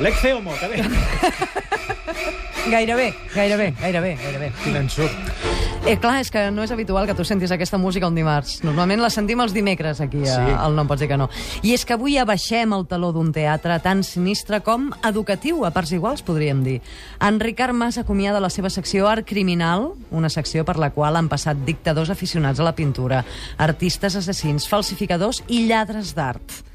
L'ex Homo, que bé. Gairebé, gairebé, gairebé, gairebé. Quin ensurt. Eh, clar, és que no és habitual que tu sentis aquesta música un dimarts. Normalment la sentim els dimecres aquí a, Sí. al No em pots dir que no. I és que avui abaixem el taló d'un teatre tan sinistre com educatiu, a parts iguals, podríem dir. En Ricard Mas acomiada la seva secció Art Criminal, una secció per la qual han passat dictadors aficionats a la pintura, artistes assassins, falsificadors i lladres d'art.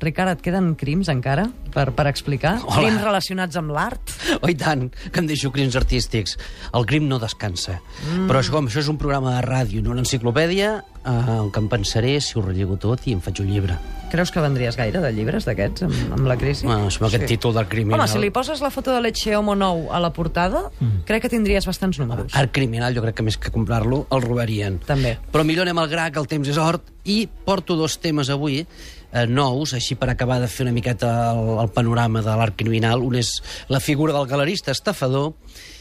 Ricard, et queden crims encara per, per explicar? Hola. Crims relacionats amb l'art? Oh, i tant, que em deixo crims artístics. El crim no descansa. Mm. Però això, com això és un programa de ràdio, no una enciclopèdia, eh, el que em pensaré si ho rellego tot i em faig un llibre. Creus que vendries gaire de llibres d'aquests amb, amb la crisi? Bueno, amb aquest títol del criminal... Home, si li poses la foto de l'Etxe Homo nou a la portada, mm. crec que tindries bastants números. Art criminal, jo crec que més que comprar-lo, el robarien. També. Però millor anem al gra, que el temps és hort, i porto dos temes avui, eh, nous, així per acabar de fer una miqueta el, el panorama de l'art criminal. Un és la figura del galerista estafador,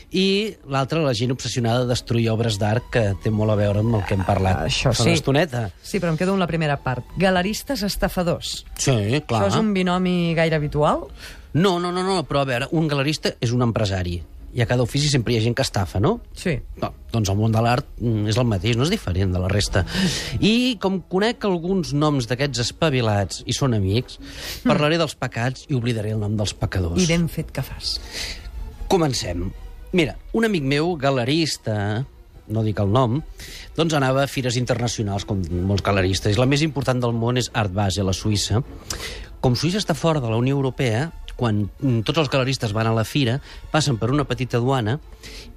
i l'altre, la gent obsessionada de destruir obres d'art, que té molt a veure amb el que hem parlat Ah, això fa sí. una estoneta. Sí, però em quedo amb la primera part. Galeristes estafadors. Sí, clar. Això és un binomi gaire habitual? No, no, no, no, però a veure, un galerista és un empresari. I a cada ofici sempre hi ha gent que estafa, no? Sí. No, doncs el món de l'art mm, és el mateix, no és diferent de la resta. I com conec alguns noms d'aquests espavilats i són amics, parlaré dels pecats i oblidaré el nom dels pecadors. I ben fet que fas. Comencem. Mira, un amic meu, galerista, no dic el nom, doncs anava a fires internacionals, com molts galeristes. La més important del món és Art Basel, a la Suïssa. Com Suïssa està fora de la Unió Europea, quan mm, tots els galeristes van a la fira, passen per una petita aduana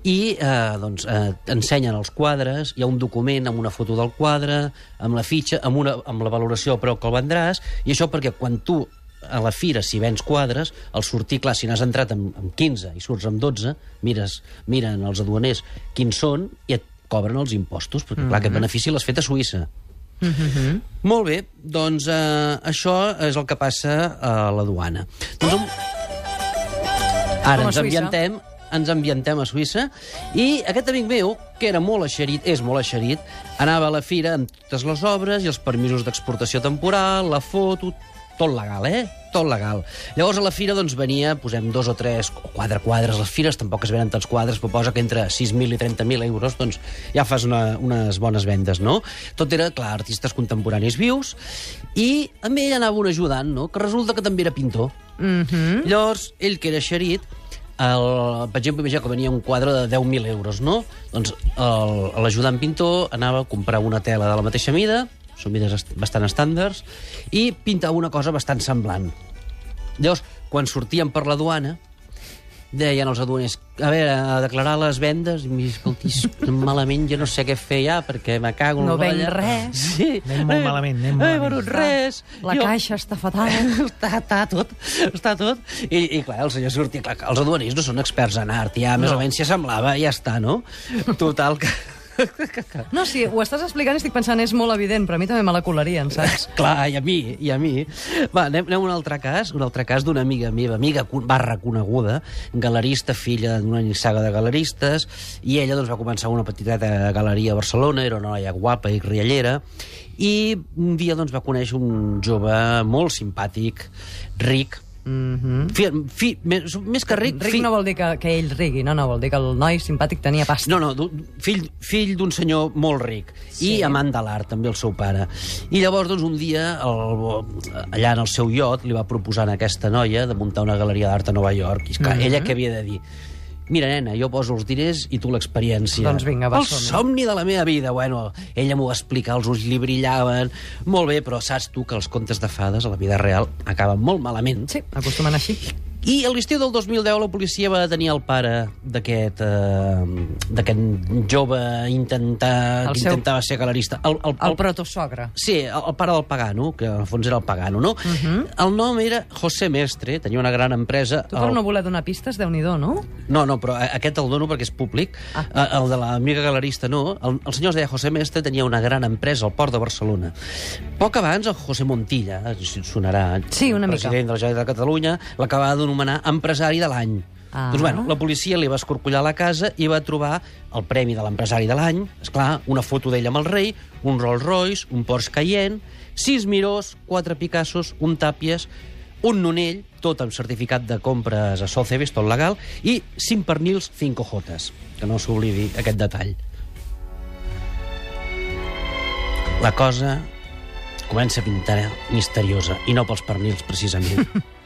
i eh, doncs, eh, ensenyen els quadres, hi ha un document amb una foto del quadre, amb la fitxa, amb, una, amb la valoració preu que el vendràs, i això perquè quan tu a la fira, si vens quadres, al sortir, clar, si n'has entrat amb, amb 15 i surts amb 12, mires, miren els aduaners quins són i et cobren els impostos, perquè, clar, aquest benefici l'has fet a Suïssa. Mm -hmm. Molt bé, doncs eh, això és el que passa a la duana. Doncs, amb... Ara ens ambientem ens ambientem a Suïssa i aquest amic meu, que era molt eixerit, és molt eixerit, anava a la fira amb totes les obres i els permisos d'exportació temporal, la foto, tot legal, eh? Tot legal. Llavors a la fira doncs venia, posem dos o tres o quatre quadres, les fires tampoc es venen tants quadres, però posa que entre 6.000 i 30.000 euros doncs ja fas una, unes bones vendes, no? Tot era, clar, artistes contemporanis vius i amb ell anava un ajudant, no? Que resulta que també era pintor. Mm -hmm. Llavors, ell que era xerit, el, per exemple, imagina que venia un quadre de 10.000 euros, no? Doncs l'ajudant pintor anava a comprar una tela de la mateixa mida, són mides est- bastant estàndards, i pintava una cosa bastant semblant. Llavors, quan sortien per la duana, deien els aduaners, a veure, a declarar les vendes, i mi, escoltis, malament jo no sé què fer ja, perquè me cago en No la venc olla. res. Sí. Anem molt malament, anem eh, malament. venut res. La Jo- caixa està fatal. està, està tot, està tot. I, I clar, el senyor sortia, clar, els aduaners no són experts en art, ja més No. o menys si semblava, ja està, no? Total, que... No, sí, ho estàs explicant i estic pensant, és molt evident, però a mi també me la colarien, saps? Clar, i a mi, i a mi. Va, anem, anem a un altre cas, un altre cas d'una amiga meva, amiga barra coneguda, galerista, filla d'una saga de galeristes, i ella doncs, va començar una petiteta galeria a Barcelona, era una noia guapa i riallera, i un dia doncs, va conèixer un jove molt simpàtic, ric, Mm -hmm. fi, fi, més, més que ric, Ric fi, no vol dir que, que ell rigui, no, no, vol dir que el noi simpàtic tenia pasta. No, no, fill, fill d'un senyor molt ric Sí. i amant de l'art, també el seu pare. I llavors, doncs, un dia, el, allà en el seu iot, li va proposar a aquesta noia de muntar una galeria d'art a Nova York. I, esclar, Mhm. ella què havia de dir? Mira, nena, jo poso els diners i tu l'experiència. Doncs vinga, va, El som-hi. somni de la meva vida. Bueno, ella m'ho va explicar, els ulls li brillaven. Molt bé, però saps tu que els contes de fades a la vida real acaben molt malament. Sí, acostumen així. I a l'estiu del 2010 la policia va detenir el pare d'aquest eh, jove intentar, El que seu- intentava ser galerista. El, el, El protosogre. Sí, el, el pare del Pagano, que en el fons era el Pagano, no? Mhm. El nom era José Mestre, tenia una gran empresa... Tu el- no voler donar pistes, déu nhi no? no, no, però aquest el dono perquè és públic. Ah. El de l'amiga galerista no. El, el senyor es deia José Mestre, tenia una gran empresa al port de Barcelona. Poc abans, el José Montilla, si sonarà, Sí, una mica. president de la Generalitat de Catalunya, l'acabava d'anomenar empresari de l'any. Ah. Doncs, bueno, la policia li va escorcollar la casa i va trobar el premi de l'empresari de l'any, és clar, una foto d'ell amb el rei, un Rolls Royce, un Porsche Cayenne, sis mirós, quatre Picassos, un Tàpies, un nonell, tot amb certificat de compres a Sotheby's, tot legal, i 5 pernils, 5 jotes. Que no s'oblidi aquest detall. La cosa comença a pintar misteriosa, i no pels pernils, precisament.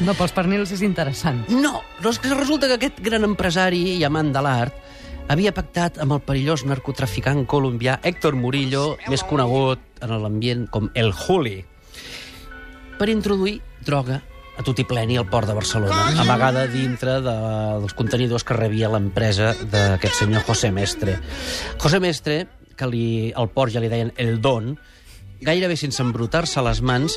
No, pels pernils és interessant. No, però és que resulta que aquest gran empresari i amant de l'art havia pactat amb el perillós narcotraficant colombià Héctor Murillo, més conegut en l'ambient com El Juli, per introduir droga a tot i pleni al port de Barcelona, amagada dintre de, dels contenidors que rebia l'empresa d'aquest senyor José Mestre. José Mestre, que li, al port ja li deien El Don, gairebé sense embrutar-se les mans,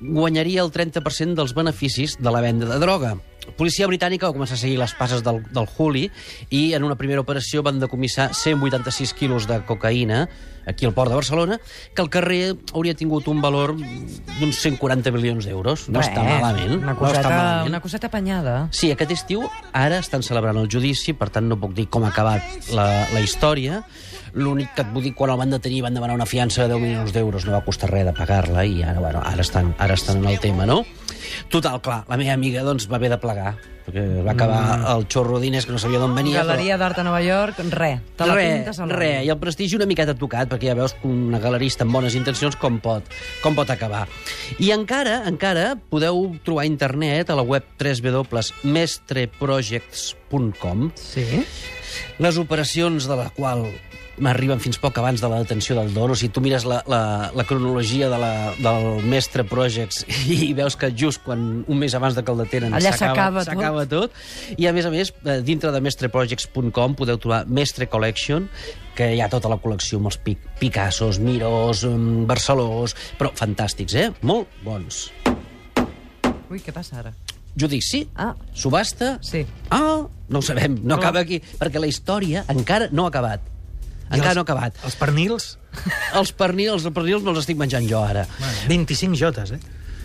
guanyaria el 30% dels beneficis de la venda de droga. Policia britànica va començar a seguir les passes del, del Juli i en una primera operació van decomissar 186 quilos de cocaïna aquí al port de Barcelona, que al carrer hauria tingut un valor d'uns 140 milions d'euros. No Bé, està malament. Una no coseta, està malament. una coseta apanyada. Sí, aquest estiu ara estan celebrant el judici, per tant no puc dir com ha acabat la, la història. L'únic que et vull dir, quan el van detenir van demanar una fiança de 10 milions d'euros, no va costar res de pagar-la i ara, bueno, ara, estan, ara estan en el tema, no? Total, clar, la meva amiga doncs, va haver de plegar, perquè va acabar mm. el xorro diners que no sabia d'on venia. Galeria d'Art a Nova York, re. Te la Re, pintes al re, i el prestigi una miqueta tocat, perquè ja veus que una galerista amb bones intencions com pot, com pot acabar. I encara, encara podeu trobar a internet a la web www.mestreprojects.com Sí. les operacions de la qual m'arriben fins poc abans de la detenció del Don. O sigui, tu mires la, la, la cronologia de la, del mestre Projects i veus que just quan un mes abans de que el detenen s'acaba tot. tot. I, a més a més, eh, dintre de mestreprojects.com podeu trobar Mestre Collection, que hi ha tota la col·lecció amb els Pic Picassos, Miros, mm, Barcelós, però fantàstics, eh? Molt bons. Ui, què passa ara? Judici? Ah. Subhasta? Sí. Ah, no ho sabem, no Però- acaba aquí, perquè la història encara no ha acabat. Encara els- no ha acabat. Els pernils, Els pernils, els pernils me'ls estic menjant jo ara. 25 jotes, eh?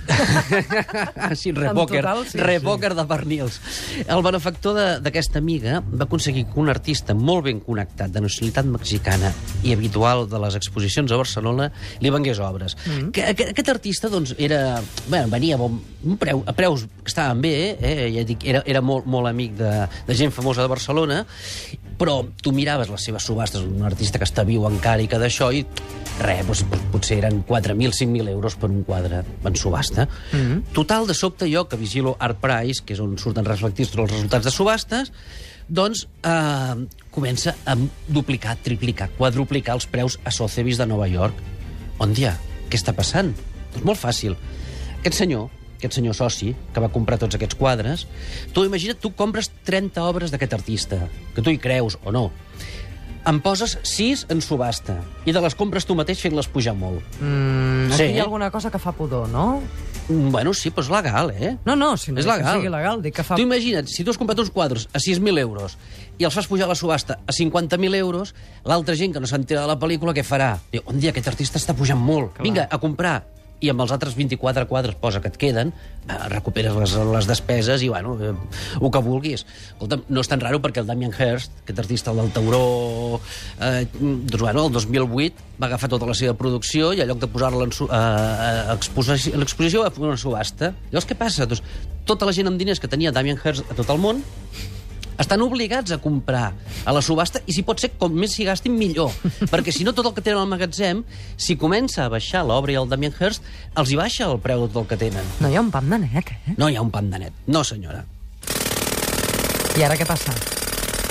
sí, repòquer, total, sí, repòquer de pernils. El benefactor de- d'aquesta amiga va aconseguir que un artista molt ben connectat, de nacionalitat mexicana i habitual de les exposicions a Barcelona, li vengués obres. Mm. Que, aquest, aquest artista, doncs, era... Bueno, venia a, bon, un preu, a preus que estaven bé, eh? ja dic, era, era molt, molt amic de, de gent famosa de Barcelona, però tu miraves les seves subhastes, un artista que està viu encara i que d'això, i res, doncs, potser eren 4.000, 5.000 euros per un quadre en subhasta. Mm -hmm. Total, de sobte jo, que vigilo Art Price, que és on surten reflectits tots els resultats de subhastes, doncs eh, comença a duplicar, triplicar, quadruplicar els preus a Sotheby's de Nova York. On dia? Què està passant? Doncs molt fàcil. Aquest senyor, aquest senyor soci, que va comprar tots aquests quadres, tu imagina't, tu compres 30 obres d'aquest artista, que tu hi creus o no. Em poses 6 en subhasta i de les compres tu mateix fent-les pujar molt. Mm, Sí. aquí hi ha alguna cosa que fa pudor, no? Mm, Bueno, sí, però és legal, eh? No, no, si no és legal. que sigui legal, dic que fa... Tu imagina't, si tu has comprat uns quadres a 6.000 euros i els fas pujar a la subhasta a 50.000 euros, l'altra gent que no s'entera de la pel·lícula, què farà? Diu, un dia aquest artista està pujant molt, Clar. vinga, a comprar. I amb els altres 24 quadres posa que et queden, eh, recuperes les, les despeses i, bueno, eh, el que vulguis. Escolta, no és tan raro perquè el Damien Hirst, aquest artista el del Tauró, eh, doncs, bueno, el 2008 va agafar tota la seva producció i en lloc de posar-la en, eh, a, exposició, en exposició va fer una subhasta. Llavors, què passa? Doncs, tota la gent amb diners que tenia Damien Hirst a tot el món estan obligats a comprar a la subhasta i si pot ser com més s'hi gastin millor perquè si no tot el que tenen al magatzem si comença a baixar l'obra i el Damien Hirst els hi baixa el preu de tot el que tenen No hi ha un pam de net, eh? no hi ha un pam de net, no senyora I ara què passa?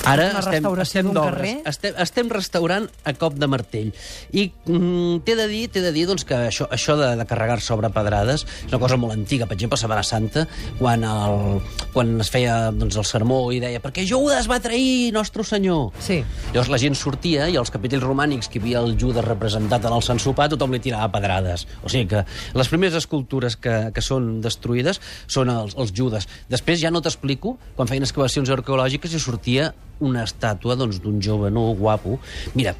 Ara Una estem, estem d'obres. carrer? Estem, estem restaurant a cop de martell. I mm, t'he de dir, t'he de dir doncs, que això, això de, de carregar sobre pedrades és una cosa molt antiga. Per exemple, a Setmana Santa, quan, el, quan es feia doncs, el sermó i deia perquè Judes va trair nostre senyor. Sí. Llavors la gent sortia i als capitells romànics que hi havia el Judes representat en el Sant Sopar tothom li tirava pedrades. O sigui que les primeres escultures que, que són destruïdes són els, els Judes. Després ja no t'explico, quan feien excavacions arqueològiques i sortia una estàtua doncs, d'un jove no guapo. Mira,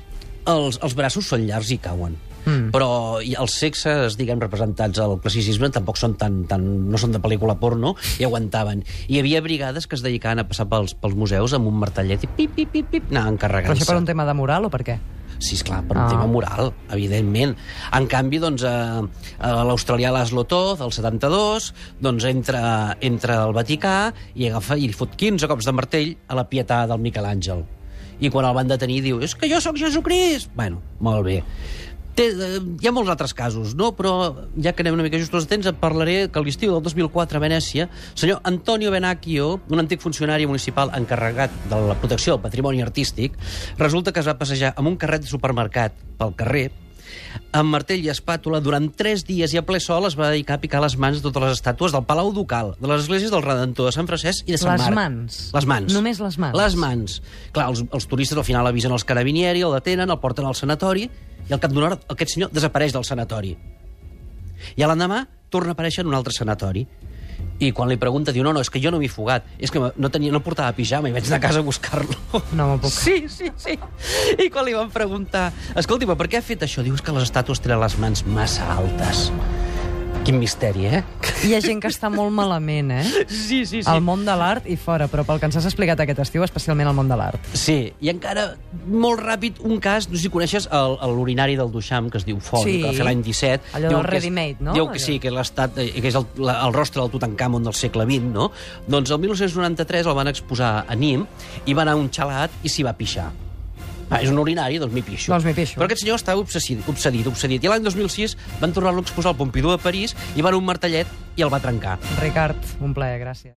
els, els braços són llargs i cauen. Mm. però i els sexes, diguem, representats al classicisme tampoc són tan, tan, no són de pel·lícula porno i aguantaven. Hi havia brigades que es dedicaven a passar pels, pels museus amb un martellet i pip, pip, pip, pip, anaven Però carregant-se. això per un tema de moral o per què? Sí, esclar, per un Ah. tema moral, evidentment. En canvi, doncs, eh, eh, l'australià Laszlo Toth, del 72, doncs entra, entra al Vaticà i agafa i li fot 15 cops de martell a la pietà del Miquel Àngel. I quan el van detenir diu, és que jo sóc Jesucrist! Bueno, molt bé. Té, eh, hi ha molts altres casos, no? però ja que anem una mica justos de temps, et parlaré que a l'estiu del 2004 a Venècia, senyor Antonio Benacchio, un antic funcionari municipal encarregat de la protecció del patrimoni artístic, resulta que es va passejar amb un carret de supermercat pel carrer, amb martell i espàtula, durant tres dies i a ple sol es va dedicar a picar les mans de totes les estàtues del Palau Ducal, de les esglésies del Redentor, de Sant Francesc i de Sant Les Marc. mans? Les mans. Només les mans? Les mans. Clar, els, els turistes al final avisen els carabinieri, el detenen, el porten al sanatori, i al cap d'una hora aquest senyor desapareix del sanatori. I a l'endemà torna a aparèixer en un altre sanatori. I quan li pregunta, diu, no, no, és que jo no m'he fugat. És que no, tenia, no portava pijama i vaig anar a casa a buscar-lo. No m'ho puc Sí, sí, sí. I quan li van preguntar, escolti, per què ha fet això? Diu, és que les estàtues tenen les mans massa altes. Quin misteri, eh? Hi ha gent que està molt malament, eh? Sí, sí, Al món de l'art i fora, però pel que ens has explicat aquest estiu, especialment al món de l'art. Sí, i encara, molt ràpid, un cas, no sé si coneixes l'urinari del Duchamp, que es diu Font, Sí. que va fer l'any 17. Allò del ready-made, no? Diu que sí, que, l'estat, eh, que és el, la, el rostre del Tutankamon del segle XX, no? Doncs el 1993 el van exposar a Nim i va anar a un xalat i s'hi va pixar. Ah, és un urinari, doncs m'hi pixo. Doncs m'hi pixo. Però aquest senyor estava obsessit, obsedit, obsedit. I l'any 2006 van tornar-lo a exposar al Pompidou de París i van un martellet i el va trencar. Ricard, un plaer, gràcies.